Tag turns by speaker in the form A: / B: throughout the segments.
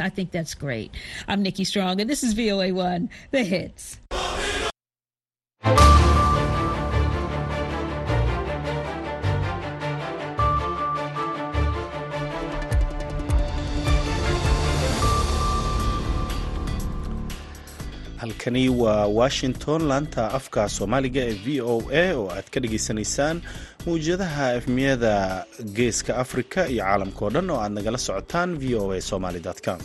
A: I think that's great. I'm Nikki Strong, and this is VOA1, The Hits.
B: Halkani waa washington. Laanta afka soomaaliga ee v o a oo aad ka dhageysanaysaan mawjadaha efmiyada geeska afrika iyo caalamka oo dhan oo aad nagala socotaan v o a somaly com.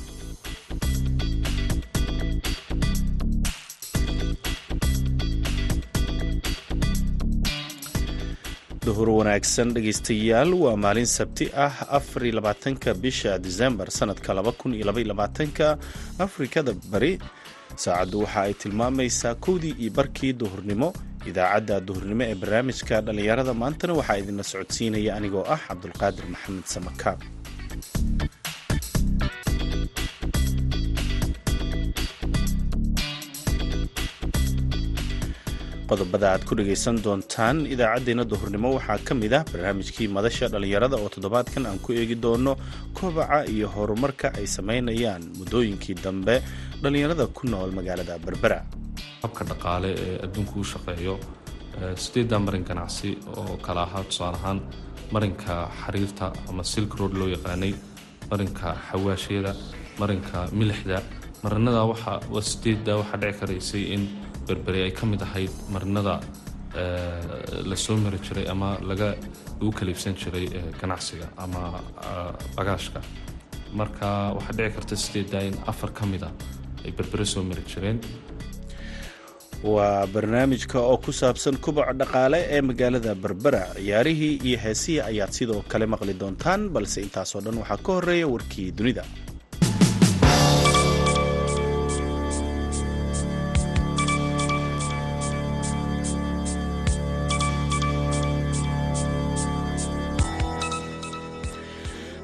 B: Duhur wanaagsan dhegaystayaal waa maalin sabti ah afarlabaatanka bisha disembar sanadka labakuniyoabayolabaatanka afrikada bari saacaddu waxa ay tilmaamaysaa kowdii iyo barkii duhurnimo. Idaacadda duhurnimo ee barnaamijka dhallinyarada maantana waxaa idinla socodsiinaya anigoo ah cabdulqaadir maxamed samakaab qodobada aad ku dhagaysan doontaan idaacaddeenna duhurnimo waxaa ka mid ah barnaamijkii madasha dhallinyarada oo toddobaadkan aan ku eegi doono kobaca iyo horumarka ay samaynayaan. Muddooyinkii dambe dhallinyarada ku nool magaalada berbera
C: habka dhaqaale ee adduunku u shaqeeyo sideeddaa marin ganacsi oo kala ahaa tusaale ahaan marinka xariirta ama silk road loo yaqaanay marinka xawaashyada marinka milixda marinada waa sideeddaa waxaa dhici karaysay in berberi ay ka mid ahayd marinada la soo mari jiray ama laga lagu kaliibsan jiray ganacsiga ama bagaashka. Marka waxaa dhici karta sideeddaa in afar ka mid a ay berbere
B: waa barnaamijka oo ku saabsan kubaca dhaqaale ee magaalada berbera. Ciyaarihii iyo heesihii ayaad sidoo kale maqli doontaan balse intaasoo dhan waxaa ka horreeya warkii dunida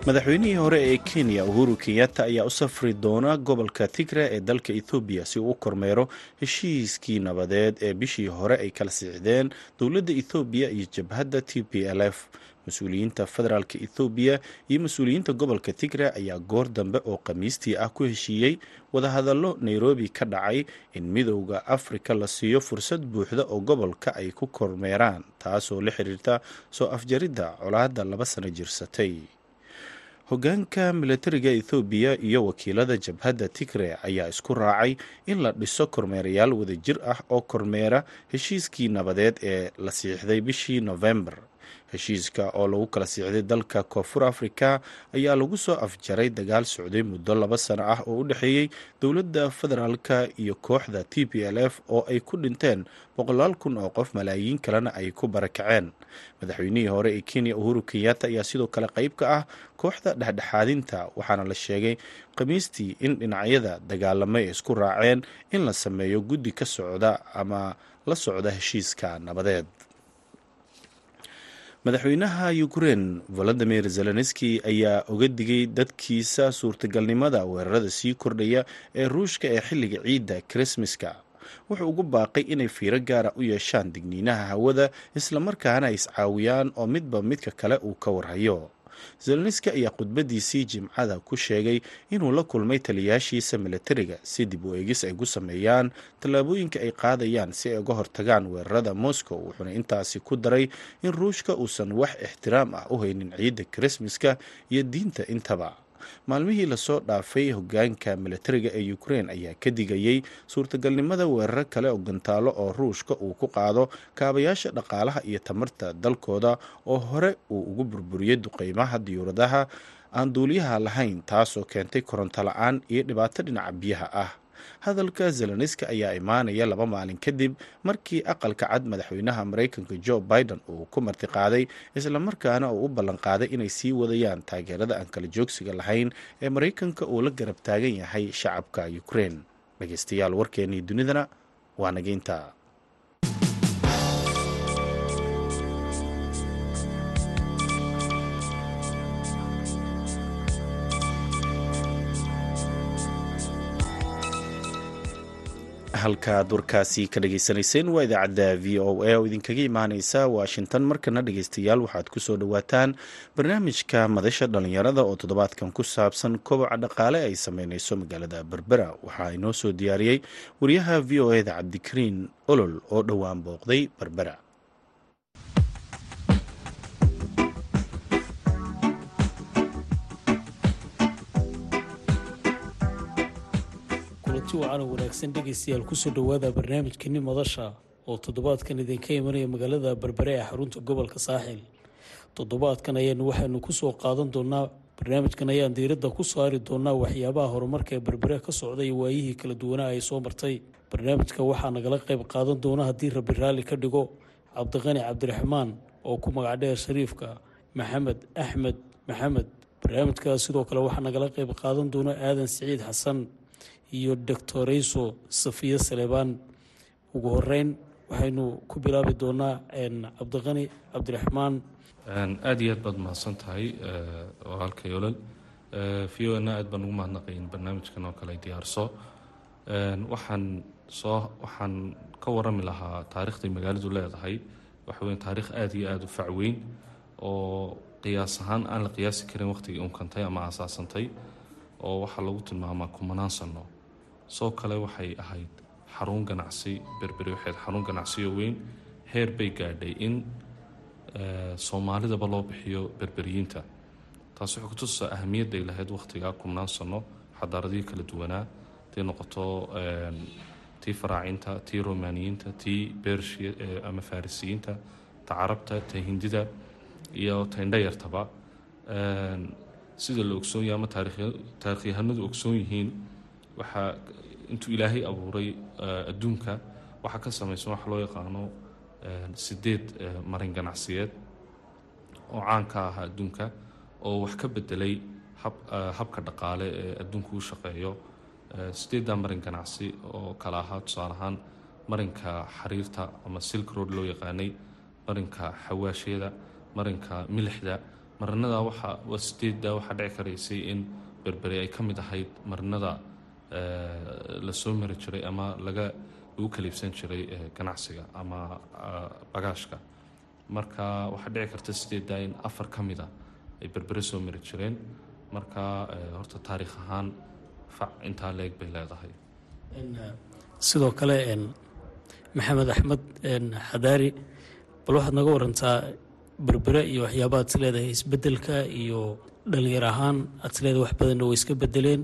B: madaxweynihii hore ee kenya uhuru kenyatta ayaa u safri doona gobolka tigra ee dalka ethoobiya si uu u kormeero heshiiskii nabadeed ee bishii hore ay kala sixdeen dowladda ethoobiya iyo jabhadda t p l f. Mas'uuliyiinta federaalk ethoobiya iyo mas'uuliyiinta gobolka tigra ayaa goor dambe oo khamiistii ah ku heshiiyey wadahadallo nairobi ka dhacay in midowda afrika la siiyo fursad buuxda oo gobolka ay ku kormeeraan taasoo la xiriirta soo afjaridda colaadda laba sano jirsatay hogaanka milatariga ethoobiya iyo wakiilada jabhadda tigre ayaa isku raacay in la dhiso kormeerayaal wadajir ah oo kormeera heshiiskii nabadeed ee la siixday bishii nofembar heshiiska oo lagu kala siixday dalka koonfur afrika ayaa lagu soo afjaray dagaal socday muddo laba sano ah oo u dhexeeyey dowladda federaalka iyo kooxda t p l f oo ay ku dhinteen boqolaal kun oo qof malaayiin kalena ay ku barakaceen. Madaxweynihii hore ee kenya uhuru kenyatta ayaa sidoo kale qayb ka ah kooxda dhexdhexaadinta waxaana la sheegay khamiistii in dhinacyada dagaalamay ay isku raaceen in la sameeyo guddi ka socda ama la socda heshiiska nabadeed madaxweynaha ukrein valadimir zelenski ayaa oga digay dadkiisa suurtagalnimada weerarada sii kordhaya ee ruushka ee xilliga ciidda krismaska wuxuu ugu baaqay inay fiiro gaara u yeeshaan digniinaha hawada islamarkaana iscaawiyaan oo midba midka kale uu ka warhayo zelenski ayaa khudbadiisii jimcada ku sheegay inuu la kulmay taliyaashiisa milatariga si dib u eegis ay ku sameeyaan tallaabooyinka ay qaadayaan si ay uga hortagaan weerarada moscow wuxuuna intaasi ku daray in ruushka uusan wax ixtiraam ah u haynin ciidda krismaska iyo diinta intaba maalmihii la soo dhaafay hogaanka milatariga ee ukrein ayaa ka digayey suurtagalnimada weeraro kale oo gantaalo oo ruushka uu ku qaado kaabayaasha dhaqaalaha iyo tamarta dalkooda oo hore uu ugu burburiyey duqeymaha diyuuradaha aan duuliyaha lahayn taasoo keentay koronto la'aan iyo dhibaato dhinaca biyaha ah hadalka zelenski ayaa imaanaya laba maalin kadib markii aqalka cad madaxweynaha maraykanka jo biden uu ku martiqaaday islamarkaana uu u ballanqaaday inay sii wadayaan taageerada aan kala joogsiga lahayn ee maraykanka uu la garab taagan yahay shacabka ukrein dhegeystayaal warkeenii dunidana waa nageynta halkaad warkaasi ka dhageysanayseen waa idaacadda v o a oo idinkaga imaaneysa washington. Markana dhegeystayaal waxaad ku soo dhowaataan barnaamijka madasha dhalinyarada oo toddobaadkan ku saabsan koboca dhaqaale ay sameyneyso magaalada berbera. Waxaa inoo soo diyaariyey wariyaha v o eda cabdikariin olol oo dhowaan booqday berbera
D: kulanti wacan wanaagsan dhegaystayaal ku soo dhowaada barnaamijkani madasha oo toddobaadkan idinka imanaya magaalada berbere ee xarunta gobolka saaxil. Toddobaadkan ayaanu waxaanu ku soo qaadan doonaa barnaamijkan ayaan diiradda ku saari doonaa waxyaabaha horumarka ee berbere ka socda iyo waayihii kala duwanaa ay soo martay. Barnaamijka waxaa nagala qayb qaadan doona haddii rabi raalli ka dhigo cabdiqani cabdiraxmaan oo ku magac dheer shariifka maxamed axmed maxamed. Barnaamijkaas sidoo kale waxaa nagala qayb qaadan doona aadan siciid xasan iyo doctorayso safiya saleebaan ugu horeyn waxaynu ku bilaabi doonaa cabdiqani cabdiraxmaan
C: aada iyo aad baad mahadsan tahay walaalkay olol. V o na aad baan ugu mahadnaqayn barnaamijkan oo kale diyaarso. Waxaan soo waxaan ka warami lahaa taariikhday magaaladu leedahay. Waxa weyn taariikh aada iyo aada u facweyn oo qiyaas ahaan aan la qiyaasi karin waqtigii unkantay ama aasaasantay oo waxaa lagu tilmaamaa kumanaan sano soo kale waxay ahayd xarun ganacsi berberi waxayd xarun ganacsiyo weyn. Heer bay gaadhay in soomaalidaba loo bixiyo berberiyiinta. Taasi waxay kutusaa ahamiyadday lahayd waqtigaa kumnaan sano xadaaradihii kala duwanaa haday noqoto tii faraacinta tii romaaniyiinta tii bershiya ama farisiyiinta ta carabta ta hindida iyo ta indhayartaba sida la ogsoon yahay ama taarikhyahanadu ogsoon yihiin waxaa intuu ilaahay abuuray adduunka. Waxaa ka samaysan waxa loo yaqaano sideed marin ganacsiyeed oo caan ka ah adduunka oo wax ka bedelay habka dhaqaale ee adduunku u shaqeeyo. Sideeddaa marin ganacsi oo kala ahaa tusaale ahaan marinka xariirta ama silk road loo yaqaanay marinka xawaashyada marinka milixda. Marinada waxa sideedda waxaa dhici karaysay in berberi ay ka mid ahayd marinada la soo mari jiray ama laga lagu kaliibsan jiray ganacsiga ama bagaashka. Marka waxaa dhici karta sideeddaa in afar ka mida ay berbere soo mari jireen. Marka horta taariikh ahaan fac intaa leeg bay leedahay.
D: Sidoo kale maxamed axmed xadaari bal waxaad naga warantaa berbere iyo waxyaaba aad is leedahay isbeddelka iyo dhalinyar ahaan aad is leedahay wax badanna way iska bedeleen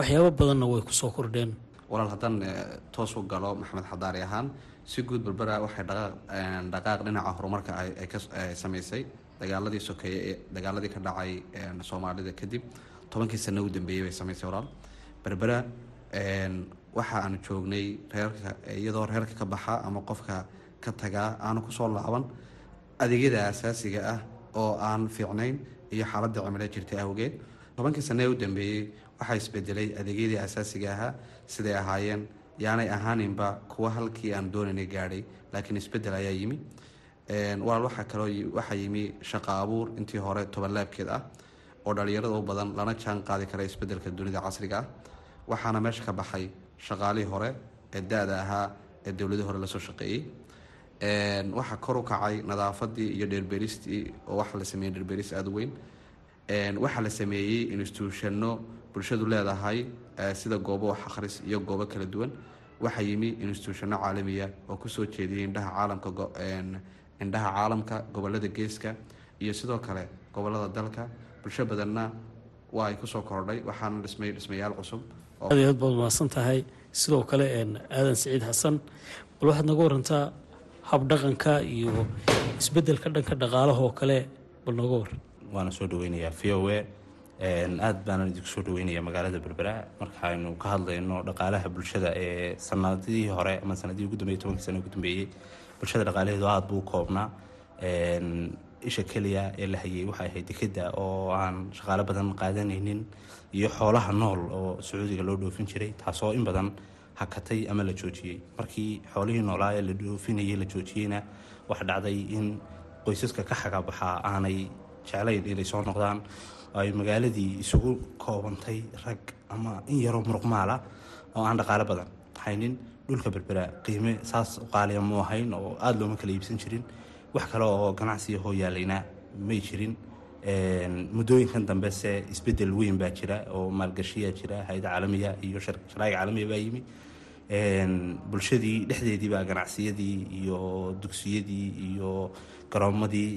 D: waxyaabo badanna way ku soo kordheen.
E: Walaal haddaan toos u galo maxamed xadaari ahaan si guud berbera waxay dhaqaaq dhinaca horumarka ay samaysay. Dagaaladii sokeeye ee dagaaladii ka dhacay soomaalida kadib tobankii sano u dambeeyey bay samaysay walaal. Berbera waxa aanu joognay reerka iyadoo reerka ka baxa ama qofka ka tagaa aanu ku soo laaban adeegyada asaasiga ah oo aan fiicnayn iyo xaaladda cimilo jirta awgeed. Tobankii sane ee u dambeeyey waxaa isbedelay adeegyadii asaasiga ahaa siday ahaayeen. Yaanay ahaaninba kuwa halkii aan doonaynay gaadhay laakiin isbeddel ayaa yimi. Walaal waxaa kaloo waxaa yimi shaqa abuur intii hore tobanlaabkeed ah oo dhalinyarada u badan lana jaan qaadi kara isbeddelka dunida casriga ah. Waxaana meesha ka baxay shaqaalihii hore ee da-da ahaa ee dowladii hore la soo shaqeeyey. Waxaa kor u kacay nadaafadii iyo dheerberistii oo waxaa la sameeyey dheerberis aada u weyn. Waxaa la sameeyey instituushano bulshadu leedahay sida goobo wax akhris iyo goobo kala duwan. Waxaa yimi instituushano caalamiya oo ku soo jeediyay indhaha caalamka indhaha caalamka gobollada geeska iyo sidoo kale gobollada dalka. Bulsho badanna waa ay ku soo kordhay waxaana dhismay dhismayaal cusub
D: aad iyo aad baad mahadsan tahay. Sidoo kale aadan siciid xasan bal waxaad naga warantaa habdhaqanka iyo isbeddelka dhanka dhaqaalaha oo kale bal nooga war.
F: Waana soo dhaweynayaa v o a aada baana idinku soo dhaweynaya magaalada berbera. Markaaynu ka hadlayno dhaqaalaha bulshada ee sanadihii hore ama sanadihii ugu dambeeyey tobankii sana ugu dambeeyey bulshada dhaqaalaheedu aada buu koobnaa. Isha keliya ee la hayay waxay ahayd dekeda oo aan shaqaalo badan qaadanaynin iyo xoolaha nool oo sacuudiga loo dhoofin jiray taasoo in badan hakatay ama la joojiyey. Markii xoolihii noolaa ee la dhoofinayay la joojiyeyna waxa dhacday in qoysaska ka xagabaxaa aanay jeclayn inay soo noqdaan ay magaaladii isugu koobantay rag ama in yaroo muruqmaala oo aan dhaqaalo badan haynin dhulka berbera qiime saas u qaaliya mu ahayn oo aada looma kala iibsan jirin. Wax kale oo ganacsiga hoo yaalayna may jirin. Muddooyinkan dambe se isbeddel weyn baa jira oo maalgashiyaa jira hay'ada caalamiya iyo sharaa'ic caalamiya baa yimi. Bulshadii dhexdeedii ganacsiyadii iyo dugsiyadii iyo garoomadii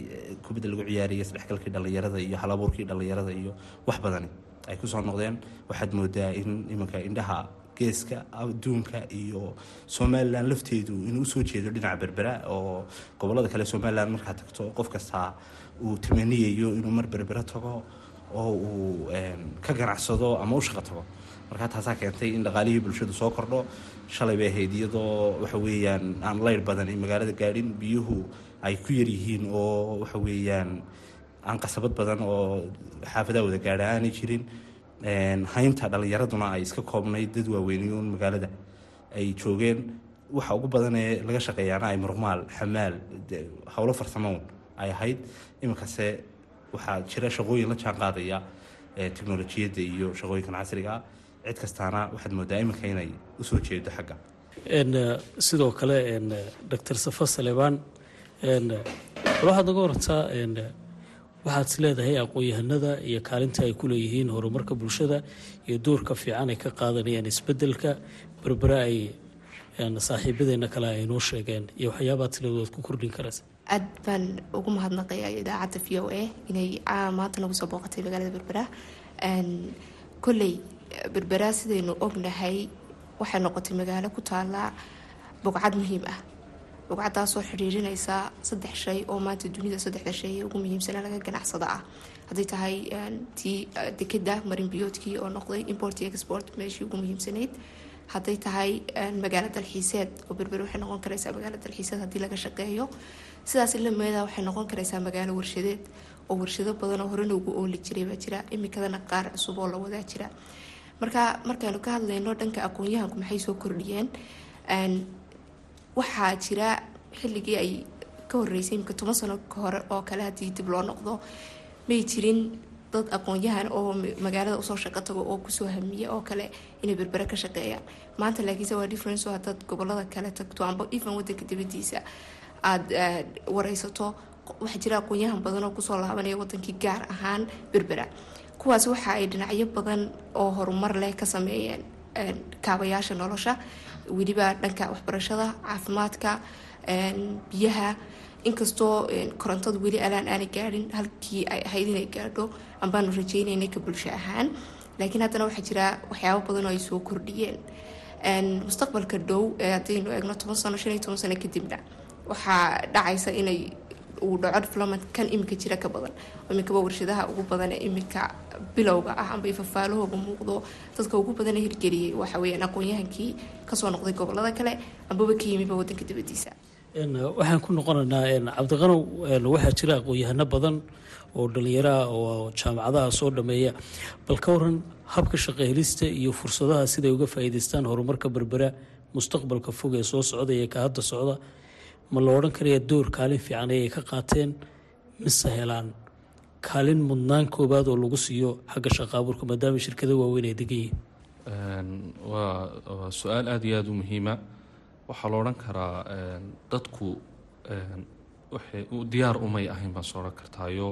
F: kubadda lagu ciyaaraya isdhexgalkii dhallinyarada iyo halabuurkii dhallinyarada iyo wax badani ay ku soo noqdeen. Waxaad moodaa in iminka indhaha geeska adduunka iyo somalilan lafteedu inuu u soo jeedo dhinaca berbera oo gobollada kale somalilan markaa tagto qof kastaa uu tamaniyayo inuu mar berbera tago oo uu ka ganacsado ama u tago. Markaa taasaa keentay in dhaqaalihii bulshadu soo kordho shalay bay ahayd iyadoo waxa weeyaan aan leyr badan magaalada gaadhin biyuhu ay ku yaryihiin oo waxa weeyaan aan qasabad badan oo xaafadaha wada gaadha aanay jirin haynta dhallinyaraduna ay iska koobnayd dad waaweyniyuun magaalada ay joogeen. Waxa ugu badan ee laga shaqeeyaana ay murmaal xamaal howlo farsamown ay ahayd. Iminkase waxaa jira shaqooyin la jaan qaadaya iyo shaqooyinkan casriga cid kastaana waxaad moodaa iminka inay u soo jeedo xagga.
D: Sidoo kale doctor safa salebaan waxaad naga warantaa waxaad is leedahay aqoon-yahanada iyo kaalinta ay ku leeyihiin horumarka bulshada iyo doorka fiican ay ka qaadanayaan isbeddelka berbera ay saaxiibadeena kale ay noo sheegeen iyo waxyaabaad sileed waad ku kordhin karaysa
G: aad baan ugu mahadnaqaya idaacadda v o a inay maanta nagu soo booqatay magaalada berbera. Kolley berbera sidaynu ognahay waxay noqotay magaalo ku taala bogcad muhiim ah bogcadaasoo xidhiirinaysa saddex shay oo maanta dunida saddexda shay ugu muhiimsana laga ganacsada ah. Hadday tahay tii dekeda marinbiyoodkii oo noqday import export meeshii ugu muhiimsanayd. Hadday tahay magaalo dalxiiseed oo berber waxay noqon karaysaa magaalo dalxiiseed haddii laga shaqeeyo. Sidaas ilameeda waxay noqon karaysaa magaalo warshadeed oo warshado badan oo horena ugu ooli jiray baa jira imikadana qaar cusub la wadaa jira. Marka markaynu ka hadlayno dhanka aqoon-yahanku maxay soo kordhiyeen waxaa jira xilligii ay ka horeysay imika toban sano hore oo kale haddii dib loo noqdo may jirin dad aqoon-yahan oo magaalada u soo shaqo tago oo ku soo hamiya oo kale inay berbere ka shaqeeyaan maanta laakiinse waa difference oo hadaad gobollada kale tagto amba even wadanka dibadiisa aada wareysato. Waxaa jira aqoon-yahan badan oo ku soo laabanaya wadankii gaar ahaan berbera. Kuwaas waxa ay dhinacyo badan oo horumar leh ka sameeyeen kaabayaasha nolosha weliba dhanka waxbarashada caafimaadka biyaha inkastoo korontadu weli alaan aanay gaadhin halkii ay ahayd inay gaadho ambaanu rajeynaynay ka bulsho ahaan. Laakiin haddana waxaa jira waxyaabo badan oo ay soo kordhiyeen. Mustaqbalka dhow haddaynu eegno toban sano shan iyo toban sano kadibna waxaa dhacaysa inay uu dhaco development kan imika jira ka badan imikaba warshadaha ugu badan ee imika bilowga ah amba fafaalahooga muuqdo dadka ugu badan ee hirgeliyay waxa weyaan aqoon-yahankii ka soo noqday gobollada kale ambaba ka yimiba wadanka dibadiisa
D: waxaan ku noqonaynaa cabdiqanow waxaa jira aqoon-yahano badan oo dhallinyaraha oo jaamacadaha soo dhameeya. Bal ka waran habka shaqahelista iyo fursadaha siday uga faa'iidaystaan horumarka berbera mustaqbalka fog ee soo socda iyo ka hadda socda ma la odhan karaya door kaalin fiican ayay ka qaateen mise helaan? Kaalin mudnaan koobaad oo lagu siiyo xagga shaqaabuurka maadaama shirkado waaweyn ay degan yihiin.
C: Waa su'aal aada iyo aada u muhiima. Waxaa la odhan karaa dadku waxay diyaar umay ahayn baan soo odhan kartaayo.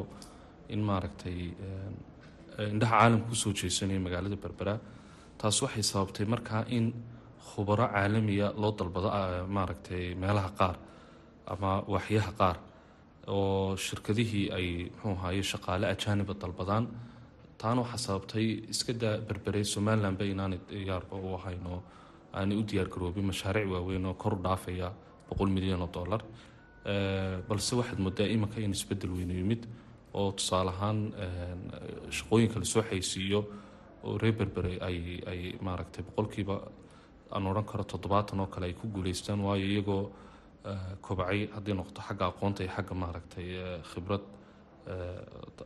C: In maaragtay indhaha caalamka ku soo jeesanaya magaalada berbera taas waxay sababtay markaa in khubaro caalamiya loo dalbado maaragtay meelaha qaar ama waaxyaha qaar oo shirkadihii ay muxuu ahaye shaqaale ajaaniba dalbadaan. Taana waxaa sababtay iska daa berberey somalilanba inaanay diyaarba u ahayn oo aanay u diyaargaroobin mashaariic waaweyn oo kor u dhaafaya boqol milyan oo dollar. Balse waxaad moodaa iminka in isbeddel weynu yimid oo tusaale ahaan shaqooyinka la soo xaysiiyo oo reer berbere ay ay maaragtay boqolkiiba aan odhan karo toddobaatan oo kale ay ku guuleystaan waayo iyagoo kobcay hadday noqoto xagga aqoonta iyo xagga maaragtay khibrad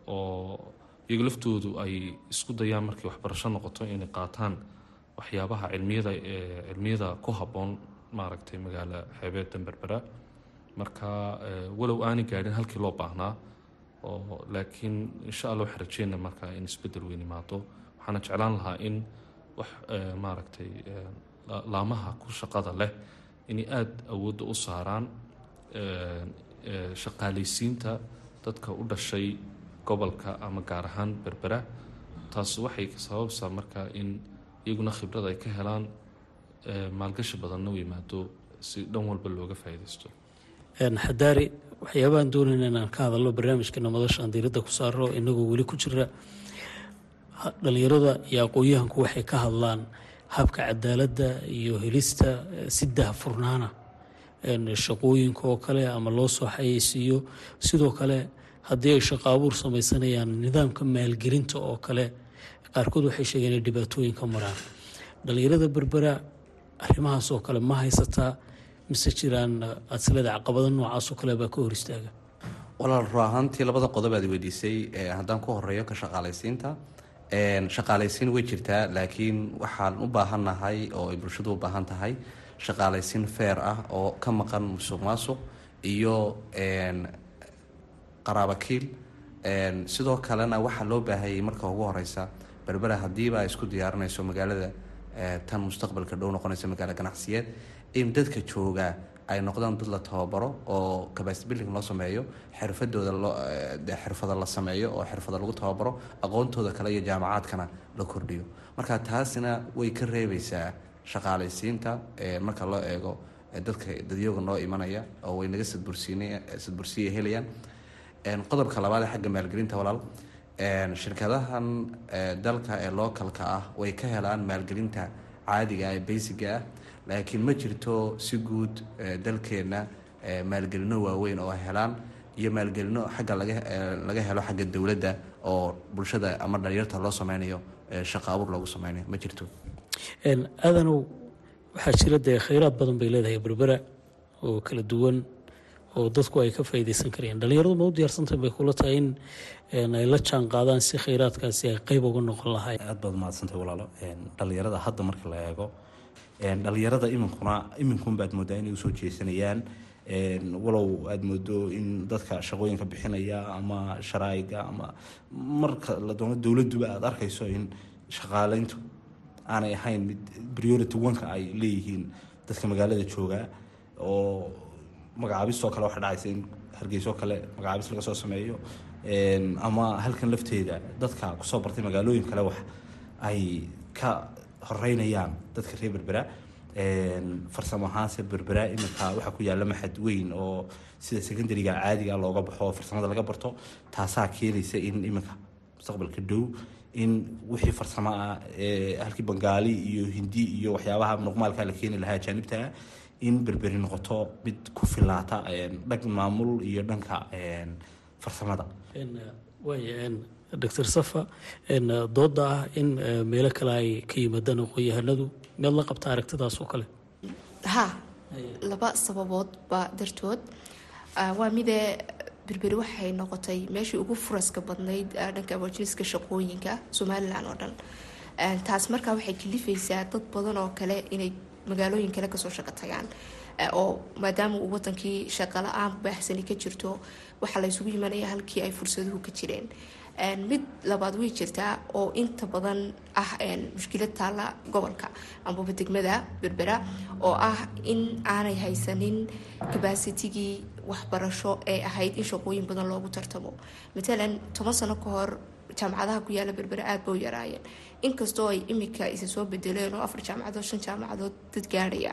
C: oo iyaga laftoodu ay isku dayaan markay waxbarasho noqoto inay qaataan waxyaabaha cilmiyada cilmiyada ku habboon maaragtay magaalo xeebeeddan berbera marka walow aanay gaadhin halkii loo baahnaa oo laakiin insha allah waxaan rajeyna marka in isbeddel weyn imaado waxaana jeclaan lahaa in wax maaragtay laamaha ku shaqada leh inay aada awoodda u saaraan shaqaalaysiinta dadka u dhashay gobolka ama gaar ahaan berbera. Taas waxay sababsaa marka in iyaguna khibrad ay ka helaan maalgashi badanna u yimaado si dhan walba looga faa'iidaysto.
D: Xadaari waxyaabahan doonayna inaan ka hadalno barnaamijkeena madashaan diiradda ku saaro inagoo weli ku jira. Dhalinyarada iyo aqoon-yahanku waxay ka hadlaan habka cadaaladda iyo helista si dahfurnaana shaqooyinka oo kale ama loo soo xayeysiiyo. Sidoo kale haddii ay shaqo abuur samaysanayaan nidaamka maalgelinta oo kale qaarkood waxay sheegeen inay dhibaatooyin ka maraan. Dhalinyarada berbera arrimahaas oo kale ma haysataa mise jiraan adsilada caqabado noocaasoo kale baa ka hor istaaga?
E: Walaal ru ahaantii labada qodob aad weydiisay haddaan ku horeeyo ka shaqaalaysiinta shaqaalaysiin way jirtaa laakiin waxaan u baahannahay oo ay bulshadu u baahan tahay shaqaalaysiin feer ah oo ka maqan musuq maasuq iyo qaraabakiil sidoo kalena waxaa loo baahayay marka ugu horeysa berbera hadiiba ay isku diyaarinayso magaalada tan mustaqbalka dhow noqonaysa magaalo ganacsiyeed in dadka joogaa ay noqdaan dad la tababaro oo capacity building loo sameeyo xirfadooda xirfada la sameeyo oo xirfada lagu tababaro aqoontooda kale iyo jaamacaadkana la kordhiyo. Marka taasina way ka reebeysaa shaqaalaysiinta marka loo eego dadka dadyooga noo imanaya oo way naga sadbursiya helayaan. Qodobka labaad ee xagga maalgelinta walaal shirkadahan dalka ee localka ah way ka helaan maalgelinta caadiga ee basiga ah laakiin ma jirto si guud dalkeenna maalgelino waaweyn oo helaan iyo maalgelino xagga laga helo xagga dowladda oo bulshada ama dhalinyarta loo sameynayo shaqo abuur loogu sameynayo ma jirto.
D: Aadanow waxaa jira dee khayraad badan bay leedahay berbera oo kala duwan oo dadku ay ka faa'iideysan karayaan. Dhalinyaradu ma u diyaarsantahay bay kula tahay in ay la jaan qaadaan si khayraadkaasi ay qeyb uga noqon lahayn.
F: Aad baad mahadsantahay walaalo. Dhalinyarada hadda marka la eego dhalinyarada iminkuna iminkun baad moodaa inay u soo jeesanayaan. Walow aada moodo in dadka shaqooyinka bixinaya ama sharaa'iga ama marka la doono dowladduba aada arkayso in shaqaaleyntu aanay ahayn mid priority oneka ay leeyihiin dadka magaalada joogaa oo magacaabistoo kale waxay dhacaysa in hargeysoo kale magacaabis laga soo sameeyo. Ama halkan lafteeda dadka ku soo bartay magaalooyin kale wax ay ka horeynayaan dadka reer berbera farsamo ahaanse berbera iminka waxaa ku yaalla maxad weyn oo sida secondariga caadiga looga baxo oo farsamada laga barto taasaa keenaysa in iminka mustaqbalka dhow in wixii farsamo ah halkii bangaali iyo hindi iyo waxyaabaha muqmaalka la keeni lahaa ajaanibtaa in berberi noqoto mid ku filaata dhan maamul iyo dhanka farsamada
D: waaya doctor safa dooda ah in meelo kale ay ka yimaadaan aqoon-yahanadu miyaad la qabta aragtidaas oo kale.
G: Ha laba sababoodba dartood. Waa midee berberi waxay noqotay meeshii ugu furaska badnayd dhanka majliska shaqooyinka somalilan oo dhan. Taas markaa waxay kalifaysaa dad badan oo kale inay magaalooyin kale ka soo shaqo tagaan. Oo maadaama uu wadankii shaqo la'aan baahsani ka jirto waxaa la ysugu imanaya halkii ay fursaduhu ka jireen. Mid labaad way jirtaa oo inta badan ah mushkilad taalla gobolka ambaba degmada berbera oo ah in aanay haysanin kabaasitigii waxbarasho ee ahayd in shaqooyin badan loogu tartamo. Matalan toban sano ka hor jaamacadaha ku yaalla berbera aada ba u yaraayeen inkastoo ay imika isa soo bedeleen oo afar jaamacadood shan jaamacadood dad gaadhaya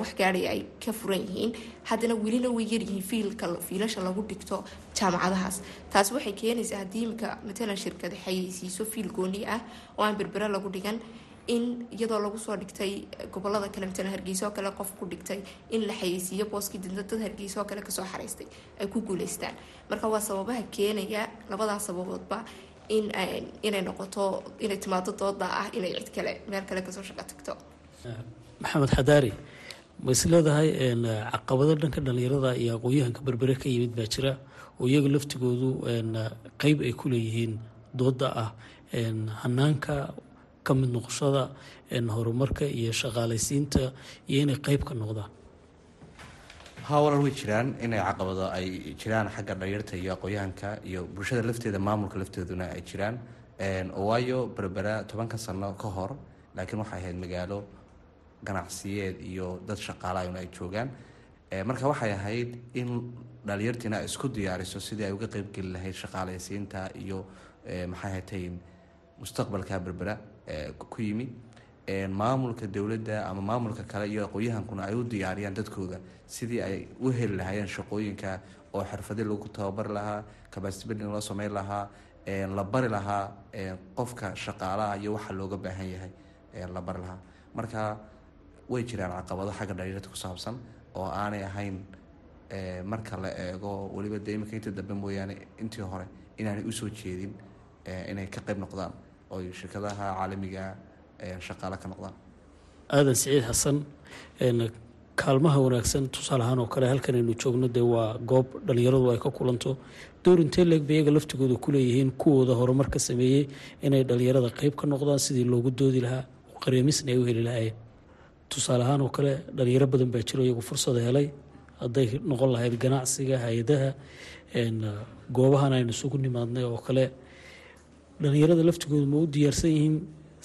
G: wax gaadhaya ay ka furan yihiin haddana welina way yaryihiin fiilka fiilasha lagu dhigto jaamacadahaas. Taasi waxay keenaysaa haddii imika matalan shirkada xayeysiiso fiil gooni ah oo aan berbera lagu dhigan in iyadoo lagu soo dhigtay gobollada kale matalan hargeysa oo kale qof ku dhigtay in la xayeysiiyo booskii dinta dad hargeysa oo kale ka soo xaraystay ay ku guuleystaan. Marka waa sababaha keenaya labadaas sababoodba in inay noqoto inay timaado dooda ah inay cid kale meel kale ka soo shaqo tagto
D: maxamed xadaari ma is leedahay caqabado dhanka dhalinyarada iyo aqoon-yahanka berbere ka yimid baa jira oo iyaga laftigoodu qeyb ay ku leeyihiin dooda ah hanaanka ka mid noqoshada horumarka iyo shaqaalaysiinta iyo inay qeyb ka noqdaan
E: ha walaal way jiraan inay caqabado ay jiraan xagga dhalinyarta iyo aqoon-yahanka iyo bulshada lafteeda maamulka lafteeduna ay jiraan waayo berbera tobanka sano ka hor laakiin waxay ahayd magaalo ganacsiyeed iyo dad shaqaalaayuna ay joogaan. Marka waxay ahayd in dhalinyartiina ay isku diyaariso sidii ay uga qeybgeli lahayd shaqaalaysiinta iyo maxay hatay mustaqbalka berbera ku yimi maamulka dowladda ama maamulka kale iyo aqoon-yahankuna ay u diyaariyaan dadkooda sidii ay u heli lahaayeen shaqooyinka oo xirfadi lagu tababari lahaa kabasibadin loo sameyn lahaa la bari lahaa qofka shaqaalaha iyo waxa looga baahan yahay la bari lahaa. Marka way jiraan caqabado xagga dhalinyarta ku saabsan oo aanay ahayn marka la eego weliba de iminka inta dambe mooyaane intii hore inaanay u soo jeedin inay ka qeyb noqdaan. Oo shirkadaha caalamiga shaqaale ka noqdaan.
D: Aadan siciid xasan kaalmaha wanaagsan tusaale ahaan oo kale halkan aynu joogno dee waa goob dhallinyaradu ay ka kulanto. Door intee leeg bay iyaga laftigooda ku leeyihiin kuwooda horumar ka sameeyey inay dhallinyarada qeyb ka noqdaan sidii loogu doodi lahaa qareemisna ay u heli lahaayeen. Tusaale ahaan oo kale dhalinyaro badan baa jiro iyagu fursada helay. Hadday noqon lahayd ganacsiga hay'adaha goobahan aynu isugu nimaadnay oo kale. Dhalinyarada laftigooda ma u diyaarsan yihiin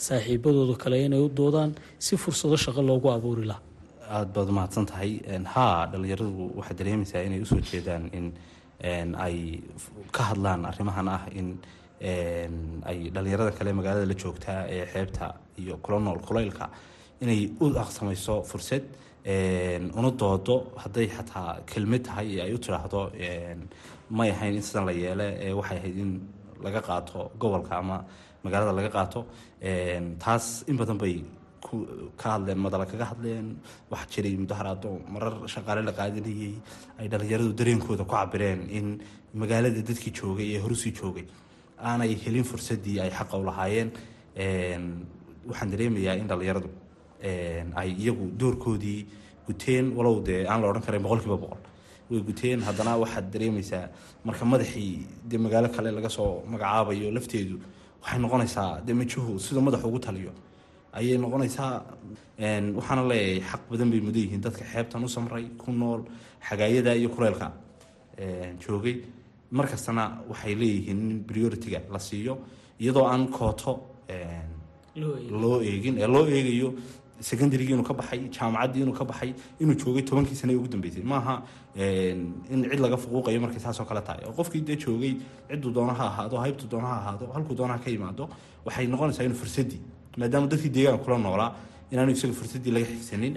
D: saaxiibadooda kale inay u doodaan si fursado shaqo loogu abuuri laha
F: aada baad umahadsan tahay haa dhalinyaradu waxay dareemaysaa inay u soo jeedaan in ay ka hadlaan arrimahan ah in ay dhalinyarada kale magaalada la joogtaa ee xeebta iyo kula nool kulaylka inay u aqsamayso fursad una doodo hadday xataa kelmad tahay ay u tiraahdo may ahayn in sidan la yeele waxay ahayd in laga qaato gobolka ama magaalada laga qaato taas in badan bay ka hadleen madala kaga hadleen waxaa jiray mudaharaado marar shaqaale la qaadanayay ay dhalinyaradu dareenkooda ku cabireen in magaalada dadkii joogay ee horusii joogay. Aanay helin fursadii ay xaqa u lahaayeen waxaan dareemayaa in dhalinyaradu ay iyagu doorkoodii guteen walow dee aan la odhan karayn boqol kiiba boqol. Way guteen haddana waxaad dareemaysaa marka madaxii dee magaalo kale laga soo magacaabayo lafteedu waxay noqonaysaa dee majuhu sida madaxu ugu taliyo. Ayay noqonaysaa waxaana leeyahay xaq badan bay mudan yihiin dadka xeebtan u samray ku nool xagaayada iyo kuleylka joogay. Markastana waxay leeyihiin in priority-ga la siiyo iyadoo aan kooto loo eegin ee loo eegayo secondarygii inuu ka baxay jaamacaddii inuu ka baxay inuu joogay tobankii sane ugu dambeysay. Maaha in cid laga fuquuqayo markay saasoo kale tahay. Oo qofkii dee joogay cidduu doona ha ahaado haybtuu doona ha ahaado halkuu doona ha ka yimaado waxay noqonaysaa inuu fursadii maadaama dadkii deegaanka kula noolaa inaanu isaga fursadii laga xigsanin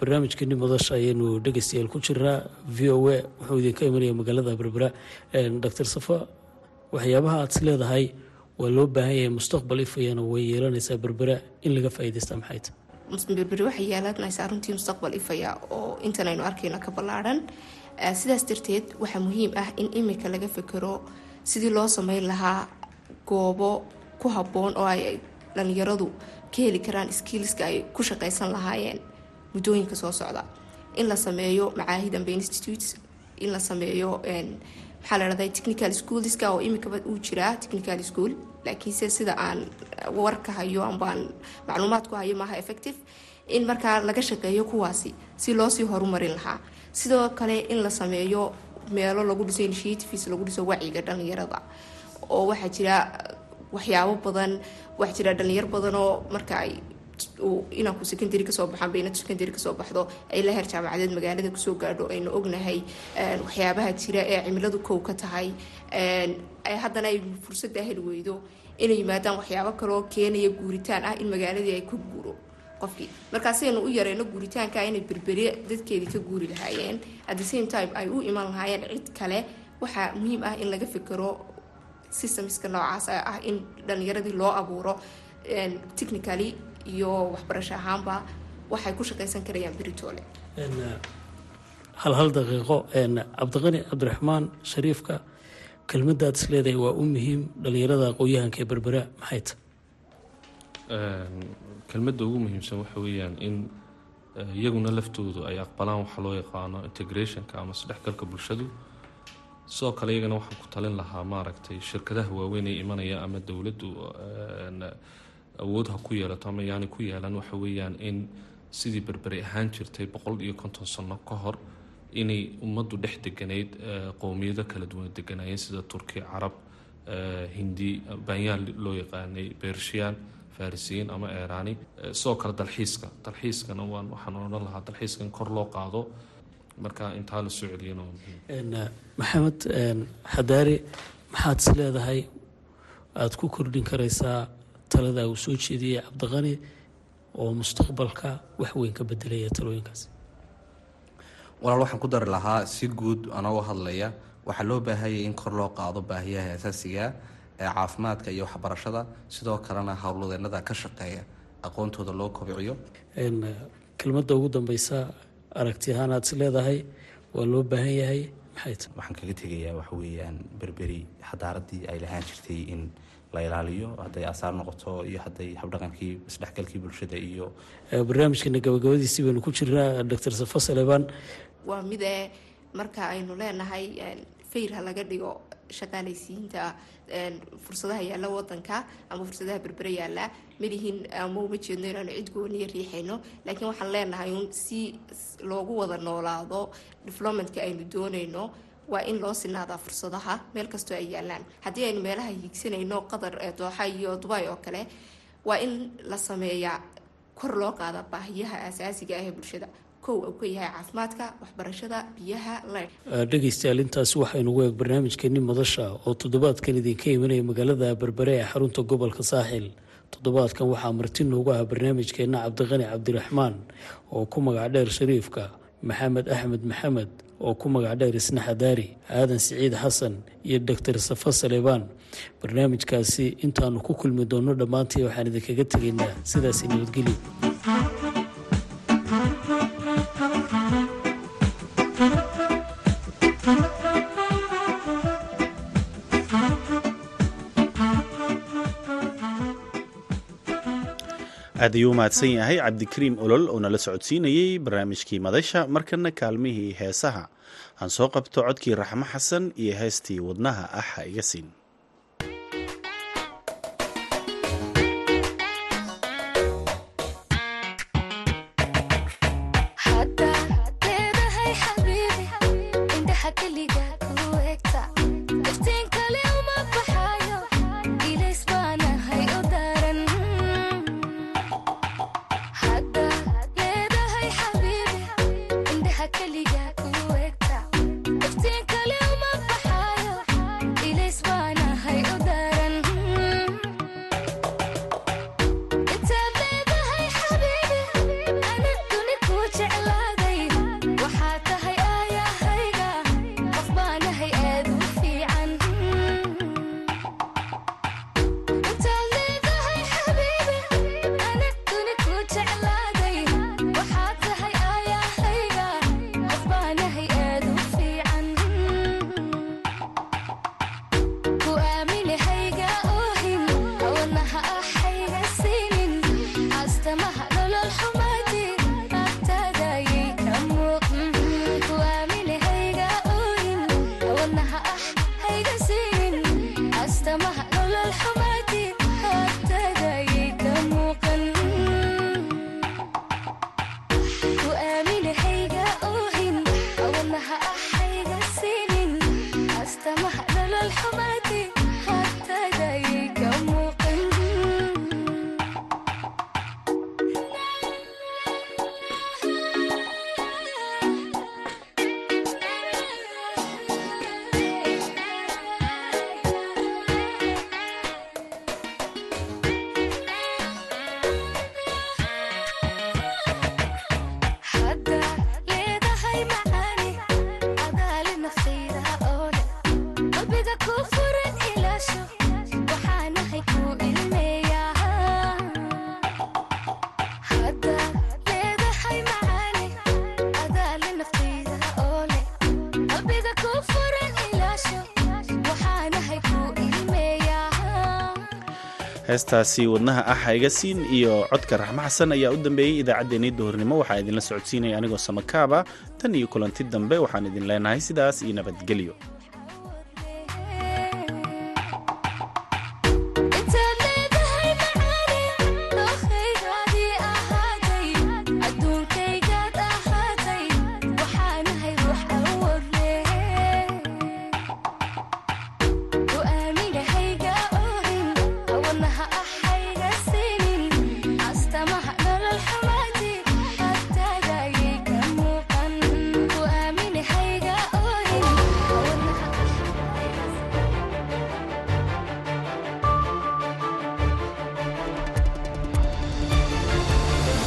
D: barnaamijkeeni madasha ayaynu dhegeystayaal ku jiraa v o a wuxuu idinka imanaya magaalada berbera doctor safa waxyaabaha aad is waa loo baahan yahay mustaqbal ifayana way yeelanaysaa berbera in laga faa'iidaysta maxay tahay
G: berberi waxay yeelanaysaa runtii mustaqbal ifaya oo intan aynu arkayno ka ballaadhan sidaas darteed waxaa muhiim ah in imika laga fekero sidii loo sameyn lahaa goobo ku habboon oo ay dhalinyaradu ka heli karaan skillska ay ku shaqaysan lahaayeen muddooyinka soo socda. In la sameeyo macaahid amba institutes in la sameeyo maxaa la dhahday technical schoolska oo imikaba uu jiraa technical school laakiinse sida aan warka hayo ambaan macluumaad ku hayo maaha effective in markaa laga shaqeeyo kuwaasi si loosii horumarin lahaa. Sidoo kale in la sameeyo meelo lagu dhiso initiatives lagu dhiso wacyiga dhalinyarada oo waxaa jira waxyaabo badan waxaa jira dhalinyar badan oo marka ay inanku secondary ka soo baxaan baynad secondary ka soo baxdo ay la heer jaamacadeed magaalada ku soo gaadho aynu ognahay waxyaabaha jira ee cimiladu kow ka tahay haddana ay fursadda heli weydo inay yimaadaan waxyaabo kaloo keenaya guuritaan ah in magaaladii ay ka guuro. Qofkii markaasaynu u yareyno guuritaanka inay berberi dadkeedii ka guuri lahaayeen. At the same time ay u iman lahaayeen cid kale waxaa muhiim ah in laga fikiro systemska noocaas ah in dhalinyaradii loo abuuro technically iyo waxbarasho ahaanba waxay ku shaqaysan karayaan beritoole.
D: Hal hal daqiiqo cabdiqani cabdiraxmaan shariifka kelmadaad is leedahay waa u muhiim dhalinyarada aqoon-yahanka ee berbera maxay ta?
C: Kelmadda ugu muhiimsan waxa weeyaan in iyaguna laftoodu ay aqbalaan waxa loo yaqaano integrationka ama isdhexgalka bulshadu. Sidoo kale iyagana waxaan ku talin lahaa maaragtay shirkadaha waaweyn ee imanaya ama dowladdu awood ha ku yeelato ama yaani ku yeelan waxa weeyaan in sidii berberi ahaan jirtay boqol iyo konton sano ka hor inay ummaddu dhex deganayd qowmiyado kala duwan deganaayeen sida turki carab hindi banyaan loo yaqaanay bershiyan farisiyiin ama eeraani sidoo kale dalxiiska. Dalxiiskana waan waxaan odhan lahaa dalxiiska kor loo qaado. Marka intaa la soo celiyana waa muhiim.
D: Maxamed xadaari maxaad is leedahay? Aada ku kordhin karaysaa talada uu soo jeediyey cabdiqani oo mustaqbalka wax weyn ka bedelaya talooyinkaasi
E: walaal waxaan ku dari lahaa si guud anagoo hadlaya. Waxaa loo baahayay in kor loo qaado baahiyaha asaasiga ee caafimaadka iyo waxbarashada. Sidoo kalena howlwadeenada ka shaqeeya aqoontooda loo kobciyo.
D: Kelmadda ugu dambeysa aragti ahaan aad is leedahay waa loo baahan yahay. Maxay ta
F: waxaan kaga tegayaa waxa weeyaan berberi xadaaradii ay lahaan jirtay in la ilaaliyo hadday asaar noqoto iyo hadday habdhaqankii isdhexgalkii bulshada iyo
D: barnaamijkeena gabagabadiisii baynu ku jirnaa doctor safa saleban
G: waa midee marka aynu leenahay fayr ha laga dhigo shaqaalaysiinta fursadaha yaalla wadanka ama fursadaha berbere yaalla. Malihin ama uma jeedno inaanu cid gooniya riixayno laakiin waxaan leenahay un si loogu wada noolaado diflomatka aynu doonayno waa in loo sinaadaa fursadaha meel kastoo ay yaalaan. Haddii aynu meelaha hiigsanayno qatar dooxa iyo dubay oo kale waa in la sameeyaa kor loo qaada baahiyaha asaasiga ah ee bulshada. Kow uu ka yahay caafimaadka waxbarashada biyaha
D: dhegeystayaal intaasi waxaynugu eeg barnaamijkeeni madasha oo toddobaadkan idinka imanaya magaalada berbere ee xarunta gobolka saaxil. Toddobaadkan waxaa marti noogu ah barnaamijkeena cabdiqani cabdiraxmaan oo ku magac dheer shariifka maxamed axmed maxamed oo ku magac dheer isna xadaari aadan siciid xasan iyo doctor safa salebaan barnaamijkaasi intaanu ku kulmi doonno dhammaantii waxaan idinkaga tegaynaa sidaasi nabadgelyo
H: aad ayuu u mahadsan yahay. Cabdikariim olol oo nala socodsiinayey barnaamijkii madasha markana kaalmihii heesaha. Aan soo qabto codkii raxmo xasan iyo heestii wadnaha ah ha iga siin heestaasi wadnaha ah iga siin iyo codka raxmo xasan ayaa u dambeeyey idaacaddeenii duhurnimo waxaa idinla socodsiinaya anigoo samakaaba tan iyo kulanti dambe waxaan idin leenahay sidaas iyo nabadgelyo